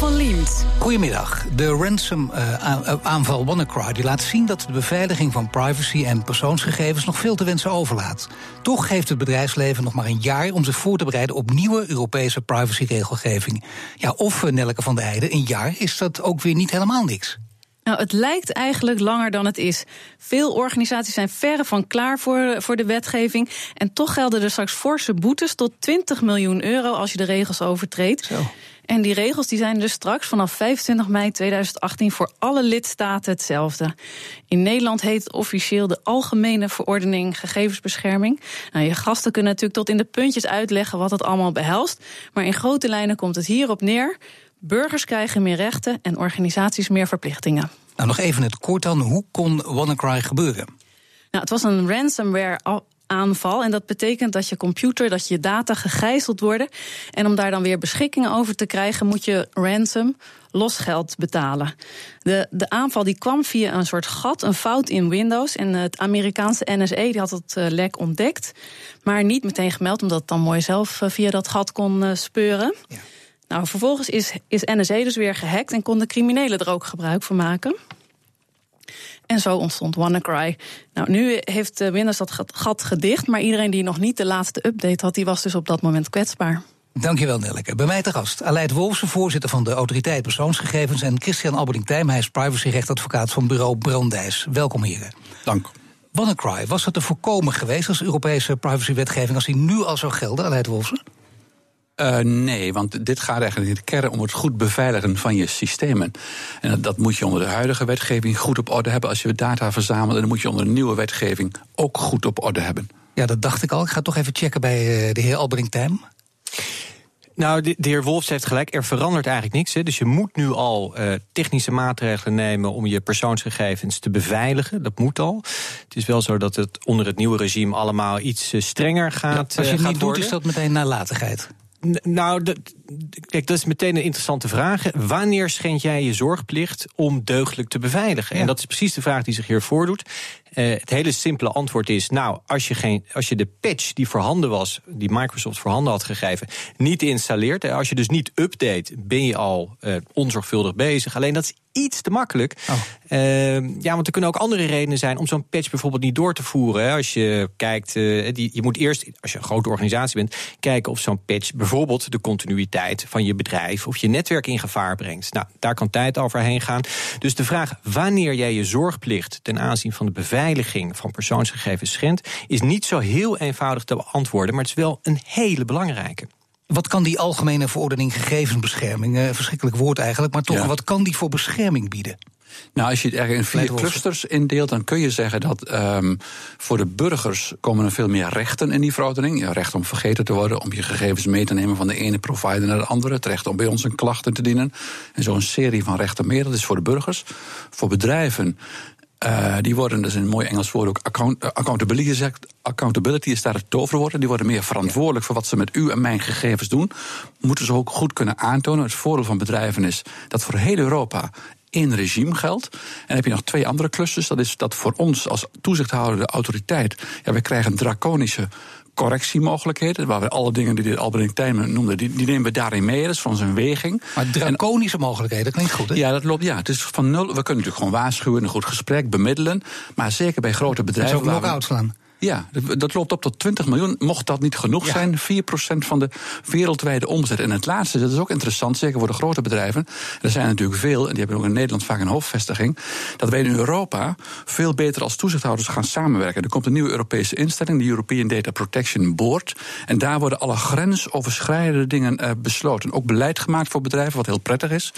Paul van Liemt. Goedemiddag. De ransom-aanval WannaCry die laat zien dat de beveiliging van privacy en persoonsgegevens nog veel te wensen overlaat. Toch heeft het bedrijfsleven nog maar een jaar om zich voor te bereiden op nieuwe Europese privacyregelgeving. Ja, of eh, Nelke van der Heijden, een jaar is dat ook weer niet helemaal niks. Nou, het lijkt eigenlijk langer dan het is. Veel organisaties zijn verre van klaar voor, voor de wetgeving. En toch gelden er straks forse boetes tot 20 miljoen euro als je de regels overtreedt. Zo. En die regels die zijn dus straks vanaf 25 mei 2018 voor alle lidstaten hetzelfde. In Nederland heet het officieel de Algemene Verordening Gegevensbescherming. Nou, je gasten kunnen natuurlijk tot in de puntjes uitleggen wat het allemaal behelst. Maar in grote lijnen komt het hierop neer. Burgers krijgen meer rechten en organisaties meer verplichtingen. Nou, nog even het kort dan. Hoe kon WannaCry gebeuren? Nou, het was een ransomware aanval. En dat betekent dat je computer, dat je data gegijzeld worden. En om daar dan weer beschikkingen over te krijgen, moet je ransom, losgeld betalen. De, de aanval die kwam via een soort gat, een fout in Windows. En het Amerikaanse NSA die had het uh, lek ontdekt. Maar niet meteen gemeld, omdat het dan mooi zelf uh, via dat gat kon uh, speuren. Ja. Nou, vervolgens is, is NSA dus weer gehackt en konden criminelen er ook gebruik van maken. En zo ontstond WannaCry. Nou, nu heeft Windows dat gat gedicht, maar iedereen die nog niet de laatste update had, die was dus op dat moment kwetsbaar. Dankjewel, Nelleke. Bij mij te gast Aleid Wolfsen, voorzitter van de Autoriteit Persoonsgegevens... en Christian Alberding-Tijm, hij is privacyrechtadvocaat van bureau Brandijs. Welkom, heren. Dank. WannaCry, was het te voorkomen geweest als Europese privacywetgeving... als die nu al zou gelden, Aleid Wolfsen? Uh, nee, want dit gaat eigenlijk in de kern om het goed beveiligen van je systemen. En dat, dat, moet je onder de huidige wetgeving goed op orde hebben. Als je data verzamelt, dan moet je onder de nieuwe wetgeving ook goed op orde hebben. Ja, dat dacht ik al. Ik ga toch even checken bij uh, de heer Albering-Tijm. Nou, de, heer Wolfs heeft gelijk. Er verandert eigenlijk niks. Hè. Dus je moet nu al uh, technische maatregelen nemen om je persoonsgegevens te beveiligen. Dat moet al. Het is wel zo dat het onder het nieuwe regime allemaal iets strenger gaat. Ja, als je het uh, niet doet, is dat meteen nalatigheid. Nou, dat, kijk, dat is meteen een interessante vraag. Wanneer schend jij je zorgplicht om deugdelijk te beveiligen? Ja. En dat is precies de vraag die zich hier voordoet. Uh, het hele simpele antwoord is: nou, als je, geen, als je de patch die voorhanden was, die Microsoft voorhanden had gegeven, niet installeert, als je dus niet update, ben je al uh, onzorgvuldig bezig. Alleen dat is iets te makkelijk. Oh. Uh, ja, want er kunnen ook andere redenen zijn om zo'n patch bijvoorbeeld niet door te voeren. Hè. Als je kijkt, uh, die, je moet eerst, als je een grote organisatie bent, kijken of zo'n patch bijvoorbeeld de continuïteit van je bedrijf of je netwerk in gevaar brengt. Nou, daar kan tijd overheen gaan. Dus de vraag wanneer jij je zorgplicht ten aanzien van de beveiliging van persoonsgegevens schendt, is niet zo heel eenvoudig te beantwoorden, maar het is wel een hele belangrijke. Wat kan die algemene verordening gegevensbescherming, uh, verschrikkelijk woord eigenlijk, maar toch, ja. wat kan die voor bescherming bieden? Nou, als je het erg in vier clusters indeelt, dan kun je zeggen dat um, voor de burgers komen er veel meer rechten in die verordening. Ja, recht om vergeten te worden, om je gegevens mee te nemen van de ene provider naar de andere. Het recht om bij ons een klacht in te dienen. En zo'n serie van rechten meer. Dat is voor de burgers. Voor bedrijven uh, die worden, dus in een mooi Engels woord ook account, uh, accountability gezegd. Accountability is daar het toverwoord. Die worden meer verantwoordelijk voor wat ze met u en mijn gegevens doen. Moeten ze ook goed kunnen aantonen. Het voordeel van bedrijven is dat voor heel Europa één regime geldt. En dan heb je nog twee andere clusters. Dat is dat voor ons als toezichthoudende autoriteit. Ja, we krijgen draconische correctiemogelijkheden. Waar we alle dingen die Albert Tijmen noemde, die, die nemen we daarin mee. Dat is van zijn weging. Maar draconische en, mogelijkheden, klinkt goed, hè? Ja, dat loopt. Ja, het is van nul. We kunnen natuurlijk gewoon waarschuwen, een goed gesprek, bemiddelen. Maar zeker bij grote bedrijven. En zo ook slaan. Ja, dat loopt op tot 20 miljoen. Mocht dat niet genoeg ja. zijn, 4% van de wereldwijde omzet. En het laatste, dat is ook interessant, zeker voor de grote bedrijven. Er zijn natuurlijk veel, en die hebben ook in Nederland vaak een hoofdvestiging. Dat wij in Europa veel beter als toezichthouders gaan samenwerken. Er komt een nieuwe Europese instelling, de European Data Protection Board. En daar worden alle grensoverschrijdende dingen uh, besloten. Ook beleid gemaakt voor bedrijven, wat heel prettig is.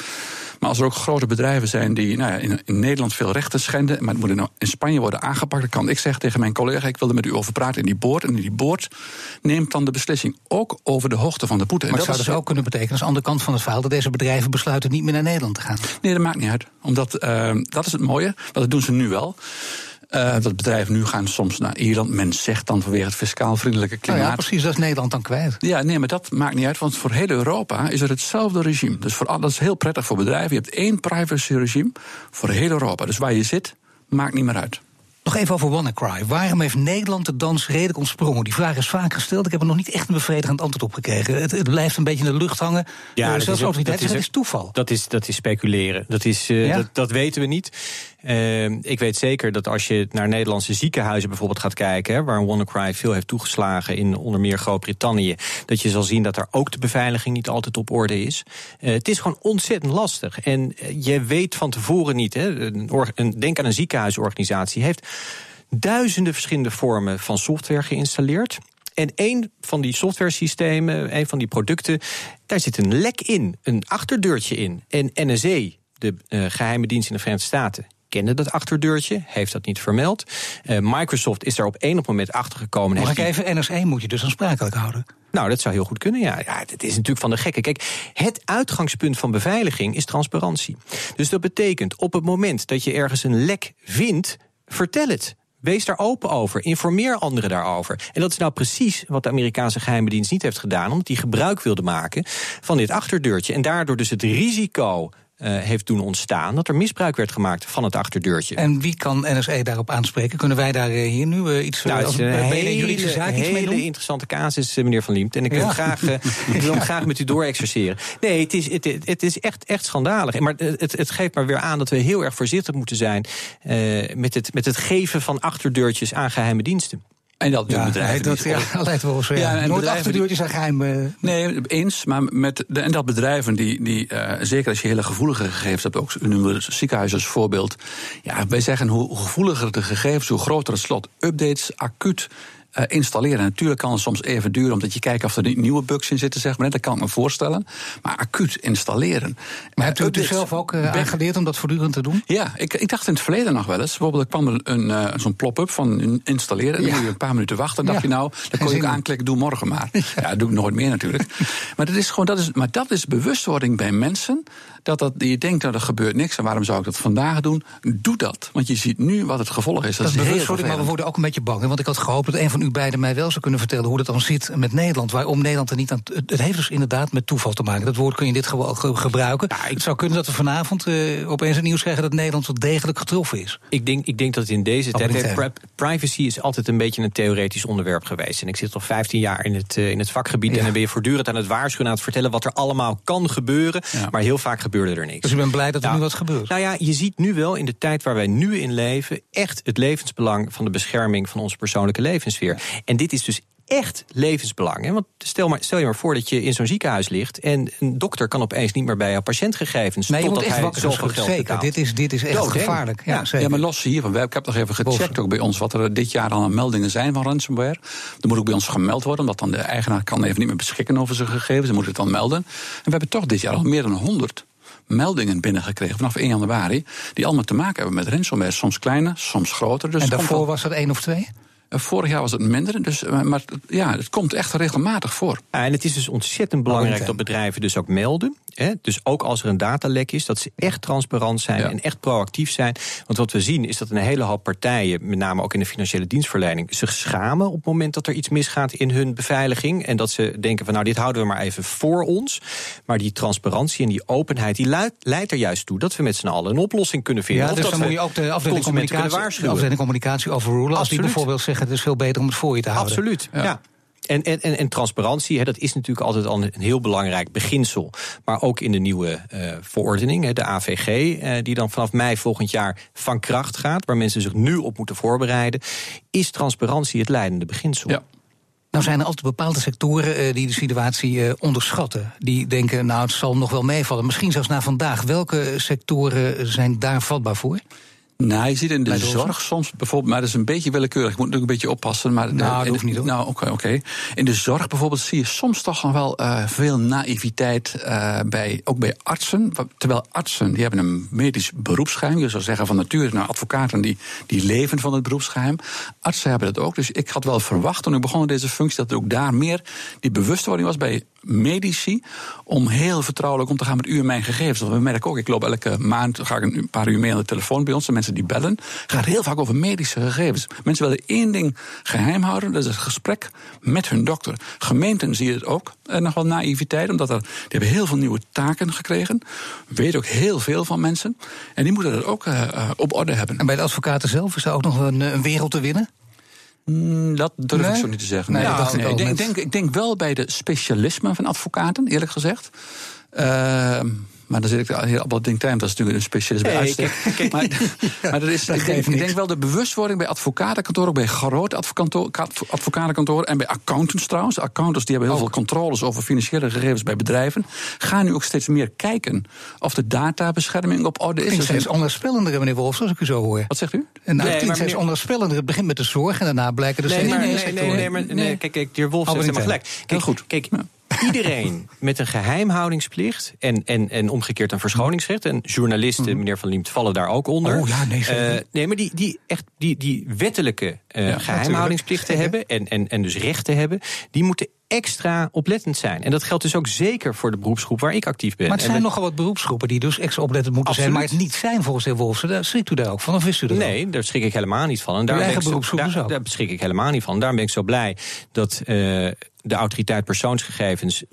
Maar als er ook grote bedrijven zijn die nou ja, in, in, Nederland veel rechten schenden, maar het moet nou in Spanje worden aangepakt, dan kan ik zeggen tegen mijn collega: ik wil er met u over praten in die boord. En die boord neemt dan de beslissing ook over de hoogte van de boete. Maar dat zou dus ook kunnen betekenen, als de andere kant van het verhaal, dat deze bedrijven besluiten niet meer naar Nederland te gaan. Nee, dat maakt niet uit. Omdat uh, dat is het mooie, want dat doen ze nu wel. Uh, dat bedrijven nu gaan soms naar Ierland. Men zegt dan vanwege het fiscaal vriendelijke klimaat. Nou ja, precies, dat is Nederland dan kwijt. Ja, nee, maar dat maakt niet uit, want voor heel Europa is er hetzelfde regime. Dus voor, dat is heel prettig voor bedrijven. Je hebt één privacy regime voor heel Europa. Dus waar je zit, maakt niet meer uit. Nog even over WannaCry. Waarom heeft Nederland de dans redelijk ontsprongen? Die vraag is vaak gesteld. Ik heb er nog niet echt een bevredigend antwoord op gekregen. Het, het blijft een beetje in de lucht hangen. Ja, uh, zelfs autoriteiten dat is, is toeval. Dat is, dat is speculeren. Dat, is, uh, dat, dat, weten we niet. Uh, ik weet zeker dat als je naar Nederlandse ziekenhuizen bijvoorbeeld gaat kijken... Hè, waar WannaCry veel heeft toegeslagen in onder meer Groot-Brittannië... dat je zal zien dat daar ook de beveiliging niet altijd op orde is. het is gewoon ontzettend lastig. En je weet van tevoren niet... Hè, een, een, denk aan een ziekenhuisorganisatie... heeft duizenden verschillende vormen van software geïnstalleerd. En een van die software-systemen, een van die producten, daar zit een lek in, een achterdeurtje in. En NSA, de uh, geheime dienst in de Verenigde Staten, kende dat achterdeurtje, heeft dat niet vermeld. Uh, Microsoft is daar op enig moment achter gekomen. Mag ik even, NSA moet je dus aansprakelijk houden? Nou, dat zou heel goed kunnen, ja. ja. Het is natuurlijk van de gekke. Kijk, het uitgangspunt van beveiliging is transparantie. Dus dat betekent, op het moment dat je ergens een lek vindt, vertel het. Wees daar open over. Informeer anderen daarover. En dat is nou precies wat de Amerikaanse geheime dienst niet heeft gedaan, omdat die gebruik wilde maken van dit achterdeurtje. En daardoor dus het risico heeft doen ontstaan dat er misbruik werd gemaakt van het achterdeurtje. En wie kan NSE daarop aanspreken? Kunnen wij daar uh, hier nu uh, iets nou, is een hele, juridische zaak iets hele interessante casus, meneer Van Liemt. En ik wil, hem graag, ik wil hem graag met u doorexerceren. Nee, het is, het, het is echt, echt schandalig. Maar het, het geeft maar weer aan dat we heel erg voorzichtig moeten zijn met, het, met het geven van achterdeurtjes aan geheime diensten. En dat doen ja, bedrijven dat, ja, altijd wel zo. Ja. Nooit achterdeurtjes zijn geheim. Uh... Nee, eens. Maar met de, en dat bedrijven die, die uh, zeker als je hele gevoelige gegevens hebt, ook noemen we ziekenhuizen als voorbeeld. Ja, wij zeggen hoe gevoeliger de gegevens, hoe groter het slot. Updates, acuut uh, installeren. Natuurlijk kan het soms even duren, omdat je kijkt of er nieuwe bugs in zitten, zeg maar. Dat kan ik me voorstellen. Maar acuut installeren. Maar hebt u het zelf ook uh, aangeleerd om dat voortdurend te doen? Ja, ik, ik dacht in het verleden nog wel eens. Bijvoorbeeld, er kwam er een, zo'n plop-up van installeren. En dan moet je een paar minuten wachten. Dan dacht je nou, dan kon je ook aanklikken, doe morgen maar. Ja, dat doe ik nooit meer natuurlijk. maar, dat is gewoon, dat is, maar dat is bewustwording bij mensen dat, dat je denkt, nou, er gebeurt niks. En waarom zou ik dat vandaag doen? Doe dat. Want je ziet nu wat het gevolg is. Dat, dat is bewustwording, maar we worden ook een beetje bang. Want ik had gehoopt dat een van u beiden mij wel zou kunnen vertellen hoe dat dan zit met Nederland. Waarom Nederland er niet aan. Het heeft dus inderdaad met toeval te maken. Dat woord kun je in dit geval gebruiken. Ja, ik, het zou kunnen dat we vanavond uh, opeens het nieuws krijgen dat Nederland wel degelijk getroffen is. Ik denk, ik denk dat in deze tijd. Privacy is altijd een beetje een theoretisch onderwerp geweest. En ik zit al 15 jaar in het, uh, in het vakgebied. En dan ben je voortdurend aan het waarschuwen, aan het vertellen wat er allemaal kan gebeuren. Maar heel vaak gebeurde er niks. Dus ik ben blij dat er nu wat gebeurt. Nou ja, je ziet nu wel in de tijd waar wij nu in leven echt het levensbelang van de bescherming van onze persoonlijke levenssfeer. En dit is dus echt levensbelang. Hè? Want stel, maar, stel je maar voor dat je in zo'n ziekenhuis ligt... en een dokter kan opeens niet meer bij jouw patiëntgegevens... Nee, je moet echt wakker zoveel geld zeker. Dit is, dit is echt gevaarlijk. Ja, ja, maar los hiervan. Ik heb nog even gecheckt ook bij ons... wat er dit jaar al aan meldingen zijn van ransomware. Er moet ook bij ons gemeld worden... omdat dan de eigenaar kan even niet meer beschikken over zijn gegevens. Dan moet het dan melden. En we hebben toch dit jaar al meer dan 100 meldingen binnengekregen vanaf 1 januari. die allemaal te maken hebben met ransomware. Soms kleiner, soms groter. Dus en daarvoor was er één of twee? Eh, vorig jaar was het minder, dus, eh, maar ja, het komt echt regelmatig voor. en het is dus ontzettend belangrijk dat bedrijven dus ook melden. Hè? Dus ook als er een datalek is, dat ze echt transparant zijn en echt proactief zijn. Want wat we zien is dat een hele hoop partijen, met name ook in de financiële dienstverlening, zich schamen op het moment dat er iets misgaat in hun beveiliging. En dat ze denken van nou, dit houden we maar even voor ons. Maar die transparantie en die openheid, die leidt, er juist toe dat we met z'n allen een oplossing kunnen vinden. Ja, of dus dat dan moet je ook de afdeling communicatie, de afdeling communicatie overrulen. Als die bijvoorbeeld zeggen het is veel beter om het voor je te houden. Absoluut, ja. En, en, en, transparantie, hè, dat is natuurlijk altijd al een heel belangrijk beginsel. Maar ook in de nieuwe uh, verordening, hè, de AVG, uh, eh, die dan vanaf mei volgend jaar van kracht gaat, waar mensen zich nu op moeten voorbereiden, is transparantie het leidende beginsel. Ja. Nou zijn er altijd bepaalde sectoren uh, die de situatie onderschatten. Die denken, nou het zal nog wel meevallen. Misschien zelfs na vandaag. Welke sectoren zijn daar vatbaar voor? Nou, je ziet in de zorg soms bijvoorbeeld, maar dat is een beetje willekeurig. Ik moet natuurlijk een beetje oppassen. Maar nou, dat hoeft niet. Nou, oké, oké. In de zorg bijvoorbeeld zie je soms toch nog wel uh, veel naïviteit uh, bij, ook bij artsen. Terwijl artsen, die hebben een medisch beroepsgeheim. Je zou zeggen van nature, nou, advocaten die, die leven van het beroepsgeheim. Artsen hebben dat ook. Dus ik had wel verwacht toen ik begon in deze functie dat er ook daar meer die bewustwording was bij medici om heel vertrouwelijk om te gaan met u en mijn gegevens. Want we merken ook, ik loop elke maand, ga ik een paar uur mee aan de telefoon bij ons, de mensen die bellen. gaat heel vaak over medische gegevens. Mensen willen één ding geheim houden, dat is het gesprek met hun dokter. Gemeenten zien het ook, en eh, nog wel naïviteit, omdat er, die hebben heel veel nieuwe taken gekregen. Weten ook heel veel van mensen. En die moeten dat ook uh, op orde hebben. En bij de advocaten zelf is er ook nog een, een wereld te winnen? Mm, dat durf ik zo niet te zeggen. Nee, ik, ik, denk, ik, denk, ik, denk, wel bij de specialisme van advocaten, eerlijk gezegd. Uh, maar dan zit ik hier op denk dat is natuurlijk een specialist bij uitstek. Maar, maar dat is, ik, denk, ik denk wel de bewustwording bij advocatenkantoren, bij grote advocatenkantoren en bij accountants trouwens. Accountants die hebben heel veel controles over financiële gegevens bij bedrijven. Gaan nu ook steeds meer kijken of de databescherming op orde is. Het steeds onderspellender, meneer Wolfs, als ik u zo hoor. Wat zegt u? En nee, het steeds onderspellender. Het begint met de zorg en daarna blijken de nee, nee, nee, nee, nee, maar, nee, kijk, kijk, de heer Wolfs heeft helemaal gelijk. Kijk, goed. Kijk, iedereen met een geheimhoudingsplicht en, en, en omgekeerd een verschoningsrecht. En journalisten, mhm. meneer Van Liemt, vallen daar ook onder. Oh ja, nee, uh, nee maar die, die, echt, die, die wettelijke uh, geheimhoudingsplichten hebben en, en, en dus rechten hebben, die moeten extra oplettend zijn. En dat geldt dus ook zeker voor de beroepsgroep waar ik actief ben. Maar het zijn nogal wat beroepsgroepen die dus extra oplettend moeten zijn, maar het niet zijn volgens de heer Wolfsen. Daar schrikt u daar ook van, of wist u dat Nee, daar schrik ik helemaal niet van. En daar eigen beroepsgroep daar, dus daar schrik ik helemaal niet van. Daarom ben ik zo blij dat uh, de autoriteit persoonsgegevens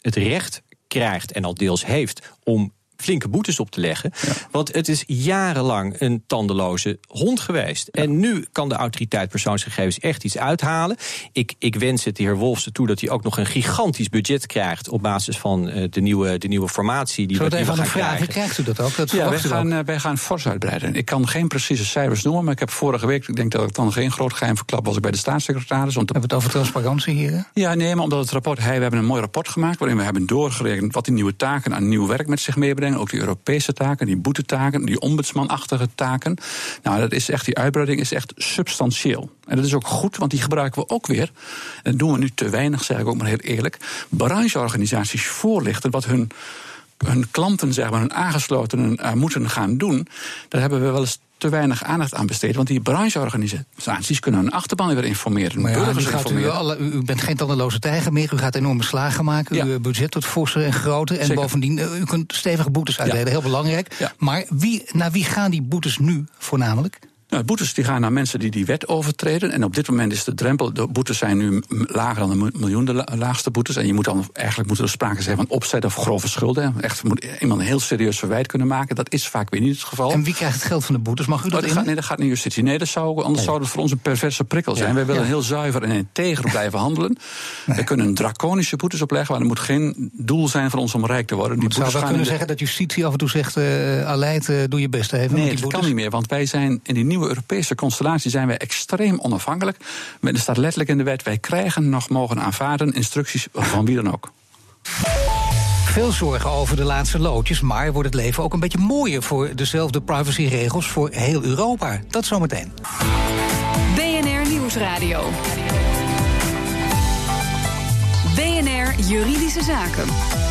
het recht krijgt en al deels heeft om flinke boetes op te leggen. Want het is jarenlang een tandeloze hond geweest. En nu kan de autoriteit persoonsgegevens echt iets uithalen. Ik, ik wens het de heer Wolfsen toe dat hij ook nog een gigantisch budget krijgt... op basis van uh, de, nieuwe, de nieuwe formatie die Zullen we, die gaan vragen? krijgen. Krijgt u dat ook? Dat ja, wij gaan, uh, wij gaan fors uitbreiden. Ik kan geen precieze cijfers noemen, maar ik heb vorige week... ik denk dat ik dan geen groot geheim verklap was ik bij de staatssecretaris. Want Hebben we het over transparantie hier? Ja, nee, maar omdat het rapport... Hey, we hebben een mooi rapport gemaakt waarin we hebben doorgerekend... wat die nieuwe taken aan nieuw werk met zich meebrengen. Ook die Europese taken, die boetetaken, die ombudsmanachtige taken. Nou, dat is echt, die uitbreiding is echt substantieel. En dat is ook goed, want die gebruiken we ook weer. En dat doen we nu te weinig, zeg ik ook maar heel eerlijk. Brancheorganisaties voorlichten wat hun hun klanten, zeg maar, hun aangeslotenen uh, moeten gaan doen. Daar hebben we wel eens te weinig aandacht aan besteed. Want die brancheorganisaties kunnen hun achterban weer informeren. Maar ja, gaat u, alle, u bent geen tandeloze tijger meer. U gaat enorme slagen maken. Uw budget wordt forser en groter. En bovendien, u kunt stevige boetes uitdelen. Heel belangrijk. Maar wie, naar wie gaan die boetes nu voornamelijk? Nou, boetes die gaan naar mensen die die wet overtreden. En op dit moment is de drempel, de boetes zijn nu lager dan een miljoen, de laagste boetes. En je moet dan eigenlijk moet er sprake zijn van opzet of grove schulden. Echt moet iemand een heel serieus verwijt kunnen maken. Dat is vaak weer niet het geval. En wie krijgt het geld van de boetes? Mag u dat, oh, dat gaat, Nee, dat gaat naar justitie. Nee, dat zou, anders zou het voor ons een perverse prikkel zijn. Wij willen heel zuiver en integer blijven handelen. Nee. We kunnen draconische boetes opleggen, maar er moet geen doel zijn van ons om rijk te worden. Die zou wel kunnen de... zeggen dat justitie af en toe zegt, uh, Aleid, uh, doe je best even. Nee, dat kan niet meer, want wij zijn in die nieuwe Europese constellatie zijn wij extreem onafhankelijk. Er staat letterlijk in de wet: wij krijgen nog mogen aanvaarden instructies van wie dan ook. Veel zorgen over de laatste loodjes, maar wordt het leven ook een beetje mooier voor dezelfde privacyregels voor heel Europa? Dat zometeen. BNR Nieuwsradio. BNR Juridische Zaken.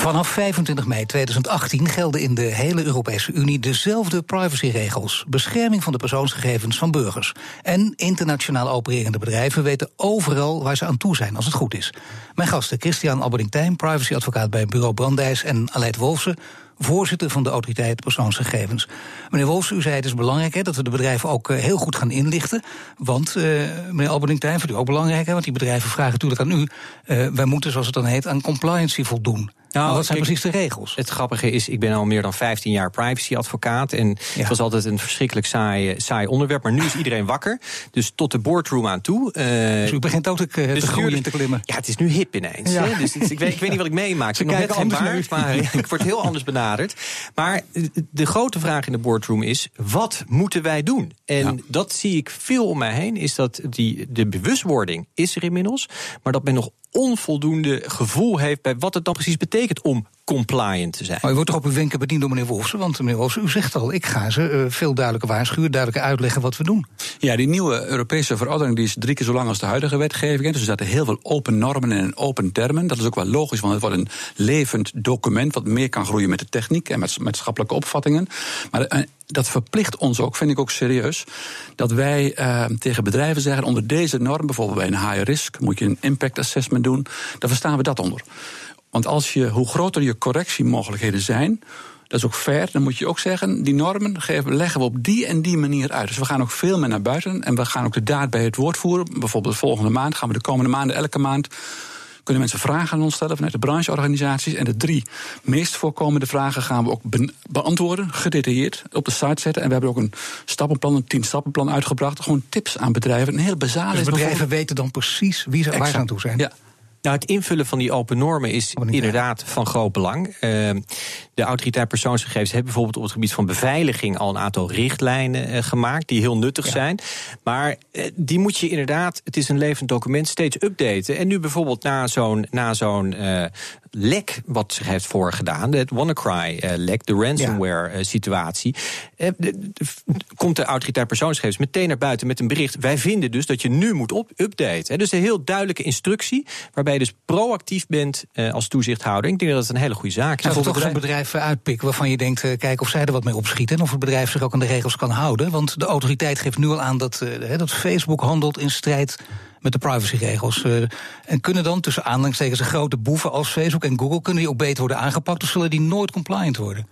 Vanaf 25 mei 2018 gelden in de hele Europese Unie dezelfde privacyregels. Bescherming van de persoonsgegevens van burgers. En internationaal opererende bedrijven weten overal waar ze aan toe zijn als het goed is. Mijn gasten Christian Alberding-Tijn, privacyadvocaat bij bureau Brandijs... en Aleid Wolfsen, voorzitter van de autoriteit persoonsgegevens. Meneer Wolfs, u zei het is belangrijk hè, dat we de bedrijven ook uh, heel goed gaan inlichten. Want, uh, meneer Alberding-Tijn, vindt u ook belangrijk, hè, want die bedrijven vragen natuurlijk aan u... Uh, wij moeten, zoals het dan heet, aan compliancy voldoen. Nou, wat zijn kijk, precies de regels? Het grappige is, ik ben al meer dan 15 jaar privacyadvocaat. En ja. het was altijd een verschrikkelijk saai, saai onderwerp. Maar nu is iedereen wakker. Dus tot de boardroom aan toe. Uh, dus u begint ook te, dus groeien en te klimmen. Ja, het is nu hip ineens. Ja. Hè? Dus het, ik, weet, ik weet niet wat ik meemaak. Ze ik heb nog net geen baard, maar ik word heel anders benaderd. Maar de grote vraag in de boardroom is, wat moeten wij doen? En ja. dat zie ik veel om mij heen. Is dat die, de bewustwording is er inmiddels. Maar dat men nog onvoldoende gevoel heeft bij wat het dan precies betekent om compliant te zijn. Maar u wordt toch op uw wenken bediend door meneer Wolfsen? Want meneer Wolfsen, u zegt al, ik ga ze uh, veel duidelijker waarschuwen, duidelijker uitleggen wat we doen. Ja, die nieuwe Europese verordening die is drie keer zo lang als de huidige wetgeving. Dus er zaten heel veel open normen en open termen. Dat is ook wel logisch, want het wordt een levend document wat meer kan groeien met de techniek en met maatschappelijke opvattingen. Maar uh, dat verplicht ons ook, vind ik ook serieus, dat wij uh, tegen bedrijven zeggen: onder deze norm, bijvoorbeeld bij een high risk, moet je een impact assessment doen. Dan verstaan we dat onder. Want als je, hoe groter je correctiemogelijkheden zijn, dat is ook fair. Dan moet je ook zeggen, die normen geven, leggen we op die en die manier uit. Dus we gaan ook veel meer naar buiten. En we gaan ook de daad bij het woord voeren. Bijvoorbeeld de volgende maand gaan we de komende maanden elke maand kunnen mensen vragen aan ons stellen vanuit de brancheorganisaties. En de drie meest voorkomende vragen gaan we ook beantwoorden, gedetailleerd op de site zetten. En we hebben ook een stappenplan, een tien stappenplan uitgebracht. Gewoon tips aan bedrijven. Een heel bazaal dus bedrijven weten dan precies wie ze, waar ze aan toe zijn. Ja. Nou, het invullen van die open normen is inderdaad van groot belang. Uh, de autoriteit persoonsgegevens heeft bijvoorbeeld op het gebied van beveiliging al een aantal richtlijnen uh, gemaakt die heel nuttig ja. zijn. Maar uh, die moet je inderdaad, het is een levend document, steeds updaten. En nu bijvoorbeeld na zo'n na zo'n lek wat zich heeft voorgedaan, het WannaCry-lek, de ransomware-situatie, komt de autoriteit persoonsgegevens meteen naar buiten met een bericht. Wij vinden dus dat je nu moet op updaten. Dus een heel duidelijke instructie, waarbij je dus proactief bent als toezichthouder. Ik denk dat dat een hele goede zaak is. Zou toch zo'n bedrijf uitpikken waarvan je denkt, kijk of zij er wat mee opschieten en of het bedrijf zich ook aan de regels kan houden? Want de autoriteit geeft nu al aan dat, dat Facebook handelt in strijd met de privacyregels. Uh, en kunnen dan tussen aanhalingstekens grote boeven als Facebook en Google... kunnen die ook beter worden aangepakt of zullen die nooit compliant worden?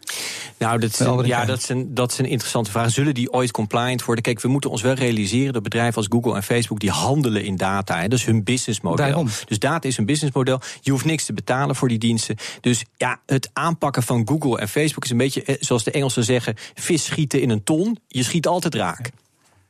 Nou, dat, is, ja, dat is, een, dat is een interessante vraag. Zullen die ooit compliant worden? Kijk, we moeten ons wel realiseren... dat bedrijven als Google en Facebook die handelen in data. Hè, dat is hun businessmodel. Daarom. Dus data is een businessmodel. Je hoeft niks te betalen voor die diensten. Dus ja, het aanpakken van Google en Facebook is een beetje... Eh, zoals de Engelsen zeggen, vis schieten in een ton. Je schiet altijd raak.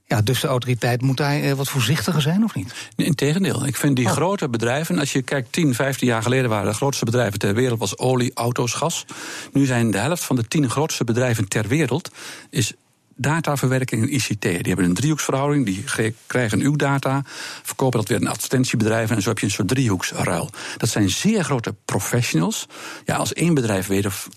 Ja, dus de autoriteit moet daar eh, wat voorzichtiger zijn, of niet? Nee, Integendeel. Ik vind die oh. grote bedrijven, als je kijkt, 10, 15 jaar geleden waren de grootste bedrijven ter wereld was olie, auto's, gas. Nu zijn de helft van de 10 grootste bedrijven ter wereld is dataverwerking en ICT. Die hebben een driehoeksverhouding, die krijgen uw data, verkopen dat weer aan advertentiebedrijven en zo heb je een soort driehoeksruil. Dat zijn zeer grote professionals. Ja, als één bedrijf weet of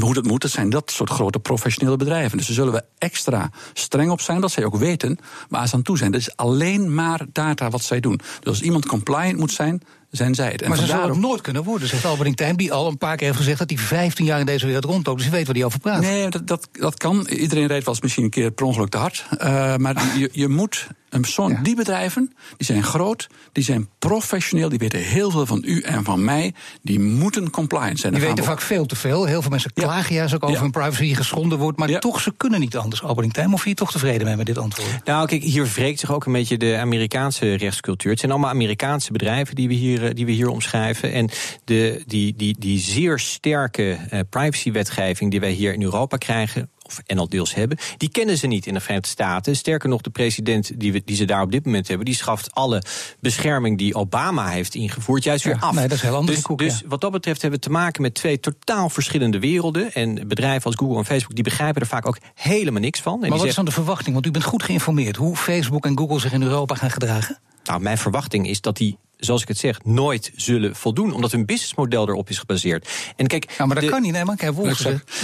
hoe dat moet, dat zijn dat soort grote professionele bedrijven. Dus daar zullen we extra streng op zijn, dat zij ook weten waar ze aan toe zijn. Dat is alleen maar data wat zij doen. Dus als iemand compliant moet zijn, zijn zij het. En maar ze zullen het nooit kunnen worden, zegt Albert Tijm, die al een paar keer heeft gezegd dat hij 15 jaar in deze wereld rondloopt. Dus hij weet waar hij over praat. Nee, dat, dat, dat kan. Iedereen rijdt wel eens misschien een keer per ongeluk te hard. Uh, maar je, je moet een persoon, ja. die bedrijven, die zijn groot, die zijn professioneel, die weten heel veel van u en van mij. Die moeten compliant zijn. Die weten vaak veel te veel. Heel veel mensen klagen juist ook over hun privacy die geschonden wordt. Maar toch, ze kunnen niet anders. Albert Tijm, of je toch tevreden mee met dit antwoord? Nou, kijk, hier wreekt zich ook een beetje de Amerikaanse rechtscultuur. Het zijn allemaal Amerikaanse bedrijven die we hier, eh, die we hier omschrijven. En de, die, die, die zeer sterke uh, privacywetgeving die wij hier in Europa krijgen, en al deels hebben, die kennen ze niet in de Verenigde Staten. Sterker nog, de president die, we, die ze daar op dit moment hebben, die schaft alle bescherming die Obama heeft ingevoerd juist weer af. Nee, dat is heel anders. Dus, koek, dus wat dat betreft hebben we te maken met twee totaal verschillende werelden. En bedrijven als Google en Facebook die begrijpen er vaak ook helemaal niks van. En maar wat zeggen, is dan de verwachting? Want u bent goed geïnformeerd hoe Facebook en Google zich in Europa gaan gedragen. Nou, mijn verwachting is dat die zoals ik het zeg, nooit zullen voldoen. Omdat hun businessmodel erop is gebaseerd. En kijk, ja, maar dat kan niet, nee, maar ik heb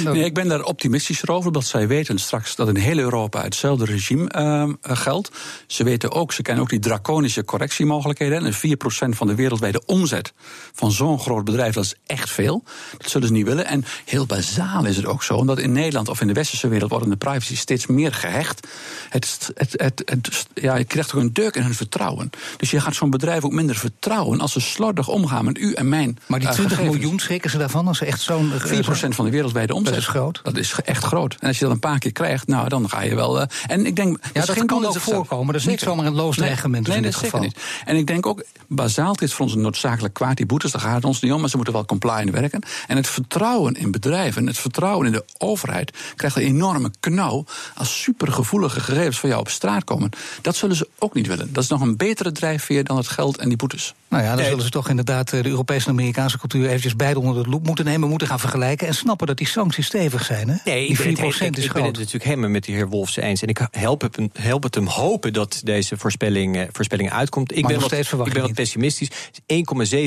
Nee, ik ben daar optimistisch over, omdat zij weten straks dat in heel Europa hetzelfde regime uh, geldt. Ze weten ook, ze kennen ook die draconische correctiemogelijkheden. En 4% van de wereldwijde omzet van zo'n groot bedrijf, dat is echt veel. Dat zullen ze niet willen. En heel bazaal is het ook zo, omdat in Nederland of in de westerse wereld worden de privacy steeds meer gehecht. Het, het, het, het, ja, je krijgt ook een deuk in hun vertrouwen. Dus je gaat zo'n bedrijf ook minder vertrouwen als ze slordig omgaan met u en mijn. Maar die 20 uh, miljoen schrikken ze daarvan als ze echt zo'n. 4% van de wereldwijde omzet. Dat is groot. Dat is echt groot. En als je dat een paar keer krijgt, nou dan ga je wel. Uh, en ik denk. Ja, dat kan ook voorkomen. Dat is niet zomaar een loos dreigement nee, in dit geval. Niet. En ik denk ook, bazaal is voor ons een noodzakelijk kwaad. Die boetes, daar gaat het ons niet om, maar ze moeten wel compliant werken. En het vertrouwen in bedrijven, het vertrouwen in de overheid, krijgt een enorme knauw als supergevoelige gegevens van jou op straat komen. Dat zullen ze ook niet willen. Dat is nog een betere drijfveer dan het geld en die boetes. Nou ja, dan zullen ze toch inderdaad de Europese en Amerikaanse cultuur eventjes beide onder de loep moeten nemen, moeten gaan vergelijken en snappen dat die sancties stevig zijn. Hè? Nee, die 4% ik, is ik, ik ben het natuurlijk helemaal met de heer Wolfs eens. En ik help het, help het hem hopen dat deze voorspelling, voorspelling uitkomt. Ik ben, wat, ik ben wat pessimistisch.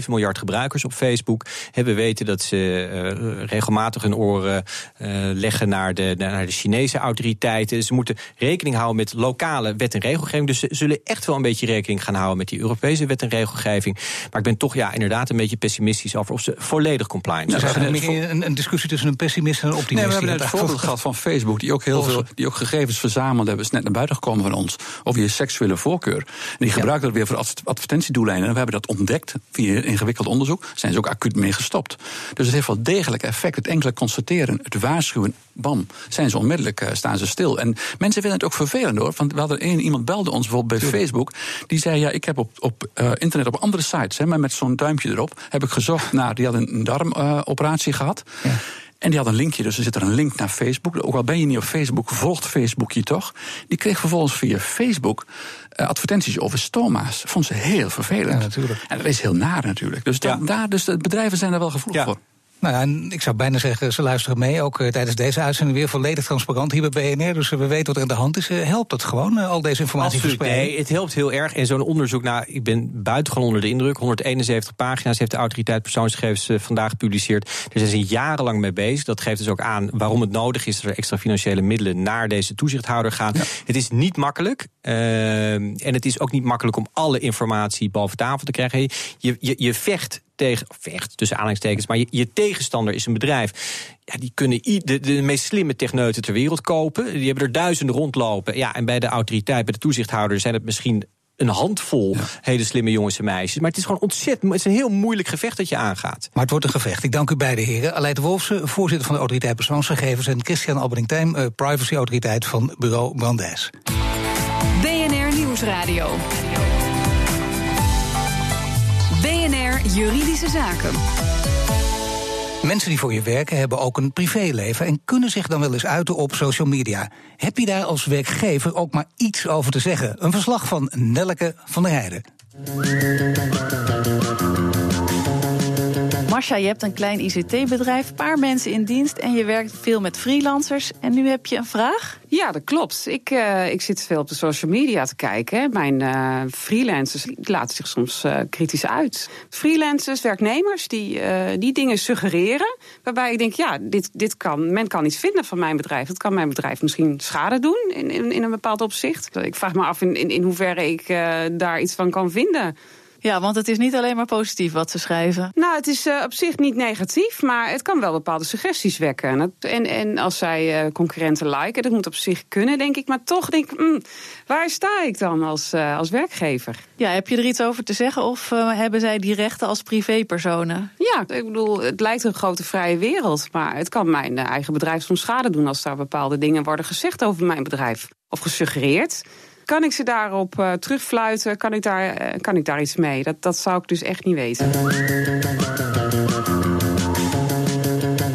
1,7 miljard gebruikers op Facebook. Hebben weten dat ze uh, regelmatig hun oren uh, leggen naar de, naar de Chinese autoriteiten. Ze moeten rekening houden met lokale wet en regelgeving. Dus ze zullen echt wel een beetje rekening gaan houden met die Europese wet en regelgeving. Maar ik ben toch ja, inderdaad een beetje pessimistisch over of ze volledig compliant zijn. Nou, we hebben een, een, discussie tussen een pessimist en een optimist. Nee, we hebben het voorbeeld gehad van Facebook, die ook heel veel die ook gegevens verzameld hebben. is net naar buiten gekomen van ons over je seksuele voorkeur. En die gebruiken dat weer voor advertentiedoeleinden. En we hebben dat ontdekt via ingewikkeld onderzoek. Zijn ze ook acuut mee gestopt. Dus het heeft wel degelijk effect. Het enkele constateren, het waarschuwen, bam, zijn ze onmiddellijk, uh, staan ze stil. En mensen vinden het ook vervelend hoor. Want we hadden één, iemand belde ons bijvoorbeeld bij Facebook. Die zei, ja, ik heb op, op uh, internet op andere sites, hè, maar met zo'n duimpje erop, heb ik gezocht naar, die had een darmoperatie uh, gehad. Ja. En die had een linkje, dus er zit er een link naar Facebook. Ook al ben je niet op Facebook, volgt Facebook je toch. Die kreeg vervolgens via Facebook uh, advertenties over stoma's. Vond ze heel vervelend. Ja, natuurlijk. En dat is heel naar natuurlijk. Dus, ja. daar, dus de bedrijven zijn er wel gevoelig ja. voor. Nou ja, en ik zou bijna zeggen, ze luisteren mee. Ook uh, tijdens deze uitzending weer volledig transparant hier bij BNR. Dus uh, we weten wat er aan de hand is. Uh, helpt het gewoon, al deze informatie verspreiden? Nee, het helpt heel erg. En zo'n onderzoek, nou, ik ben buitengewoon onder de indruk. 171 pagina's heeft de autoriteit persoonsgegevens vandaag gepubliceerd. Er zijn ze jarenlang mee bezig. Dat geeft dus ook aan waarom het nodig is dat er extra financiële middelen naar deze toezichthouder gaan. Ja. Het is niet makkelijk. en het is ook niet makkelijk om alle informatie boven tafel te krijgen. Je, je, je vecht tegen, vecht tussen aanhalingstekens, maar je, je, tegenstander is een bedrijf. Ja, die kunnen de, de meest slimme techneuten ter wereld kopen. Die hebben er duizenden rondlopen. Ja, en bij de autoriteit, bij de toezichthouder zijn het misschien een handvol hele slimme jongens en meisjes. Maar het is gewoon ontzettend. Het is een heel moeilijk gevecht dat je aangaat. Maar het wordt een gevecht. Ik dank u beide heren. Aleid Wolfsen, voorzitter van de Autoriteit Persoonsgegevens. en Christian Albering-Tijm, uh, privacy-autoriteit van Bureau Brandes. BNR Nieuwsradio. Juridische Zaken. Mensen die voor je werken hebben ook een privéleven en kunnen zich dan wel eens uiten op social media. Heb je daar als werkgever ook maar iets over te zeggen? Een verslag van Nelleke van der Heijden. Marcia, je hebt een klein ICT-bedrijf, een paar mensen in dienst en je werkt veel met freelancers. En nu heb je een vraag? Ja, dat klopt. Ik, uh, ik zit veel op de social media te kijken. Mijn uh, freelancers laten zich soms uh, kritisch uit. Freelancers, werknemers, die, die dingen suggereren. Waarbij ik denk, ja, dit, dit kan, men kan iets vinden van mijn bedrijf. Dat kan mijn bedrijf misschien schade doen in, in, in een bepaald opzicht. Ik vraag me af in, in, in hoeverre ik daar iets van kan vinden. Ja, want het is niet alleen maar positief wat ze schrijven. Nou, het is uh, op zich niet negatief, maar het kan wel bepaalde suggesties wekken. En, en als zij uh, concurrenten liken, dat moet op zich kunnen, denk ik. Maar toch denk ik, mm, waar sta ik dan als, uh, als werkgever? Ja, heb je er iets over te zeggen of hebben zij die rechten als privépersonen? Ja, ik bedoel, het lijkt een grote vrije wereld. Maar het kan mijn eigen bedrijf soms schade doen als daar bepaalde dingen worden gezegd over mijn bedrijf. Of gesuggereerd. Kan ik ze daarop uh, terugfluiten? Kan ik, daar, uh, kan ik daar iets mee? Dat, dat zou ik dus echt niet weten.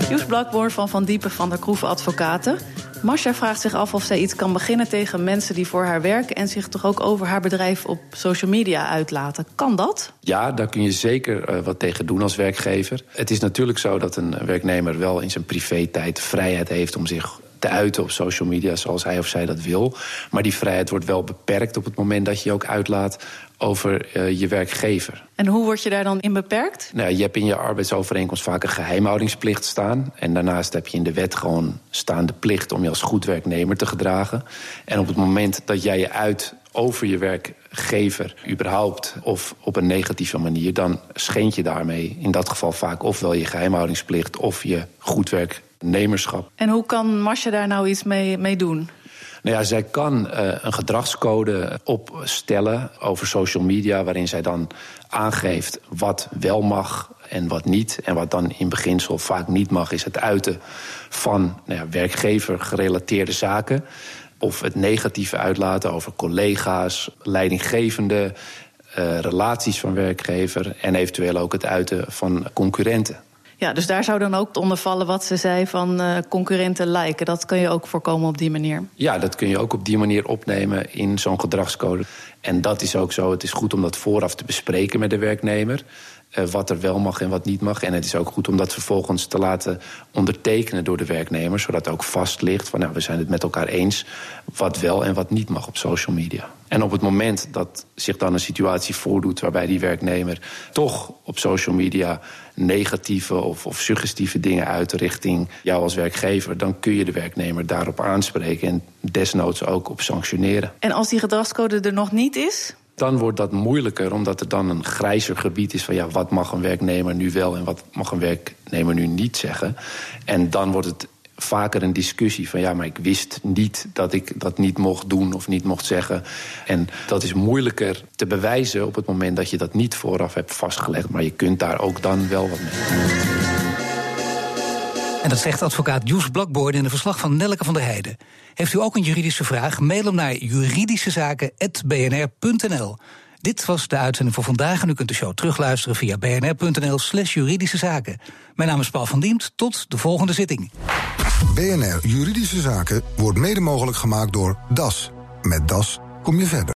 Joes Blakboor van Van Diepen van der Kroeven Advocaten. Masha vraagt zich af of zij iets kan beginnen tegen mensen die voor haar werken en zich toch ook over haar bedrijf op social media uitlaten. Kan dat? Ja, daar kun je zeker uh, wat tegen doen als werkgever. Het is natuurlijk zo dat een werknemer wel in zijn privé-tijd vrijheid heeft om zich te uiten op social media zoals hij of zij dat wil. Maar die vrijheid wordt wel beperkt op het moment dat je je ook uitlaat over uh, je werkgever. En hoe word je daar dan in beperkt? Nou, je hebt in je arbeidsovereenkomst vaak een geheimhoudingsplicht staan. En daarnaast heb je in de wet gewoon staande plicht om je als goed werknemer te gedragen. En op het moment dat jij je uit over je werkgever überhaupt of op een negatieve manier, dan schend je daarmee in dat geval vaak ofwel je geheimhoudingsplicht of je goed werk nemerschap. En hoe kan Masha daar nou iets mee, mee doen? Nou ja, zij kan uh, een gedragscode opstellen over social media, waarin zij dan aangeeft wat wel mag en wat niet. En wat dan in beginsel vaak niet mag, is het uiten van nou ja, werkgever gerelateerde zaken. Of het negatieve uitlaten over collega's, leidinggevende, uh, relaties van werkgever en eventueel ook het uiten van concurrenten. Ja, dus daar zou dan ook onder vallen wat ze zei van uh, concurrenten lijken. Dat kun je ook voorkomen op die manier. Ja, dat kun je ook op die manier opnemen in zo'n gedragscode. En dat is ook zo. Het is goed om dat vooraf te bespreken met de werknemer. Uh, wat er wel mag en wat niet mag. En het is ook goed om dat vervolgens te laten ondertekenen door de werknemer. Zodat ook vast ligt van nou, we zijn het met elkaar eens. wat wel en wat niet mag op social media. En op het moment dat zich dan een situatie voordoet waarbij die werknemer toch op social media negatieve of, of suggestieve dingen uit richting jou als werkgever, dan kun je de werknemer daarop aanspreken en desnoods ook op sanctioneren. En als die gedragscode er nog niet is? Dan wordt dat moeilijker, omdat er dan een grijzer gebied is van ja, wat mag een werknemer nu wel en wat mag een werknemer nu niet zeggen. En dan wordt het vaker een discussie van ja, maar ik wist niet dat ik dat niet mocht doen of niet mocht zeggen. En dat is moeilijker te bewijzen op het moment dat je dat niet vooraf hebt vastgelegd, maar je kunt daar ook dan wel wat mee. En dat zegt advocaat Joes Blakboord in een verslag van Nelke van der Heijden. Heeft u ook een juridische vraag? Mail hem naar juridischezaken.bnr.nl. Dit was de uitzending voor vandaag en u kunt de show terugluisteren via bnr.nl slash juridische zaken. Mijn naam is Paul van Diemt, tot de volgende zitting. BNR Juridische Zaken wordt mede mogelijk gemaakt door DAS. Met DAS kom je verder.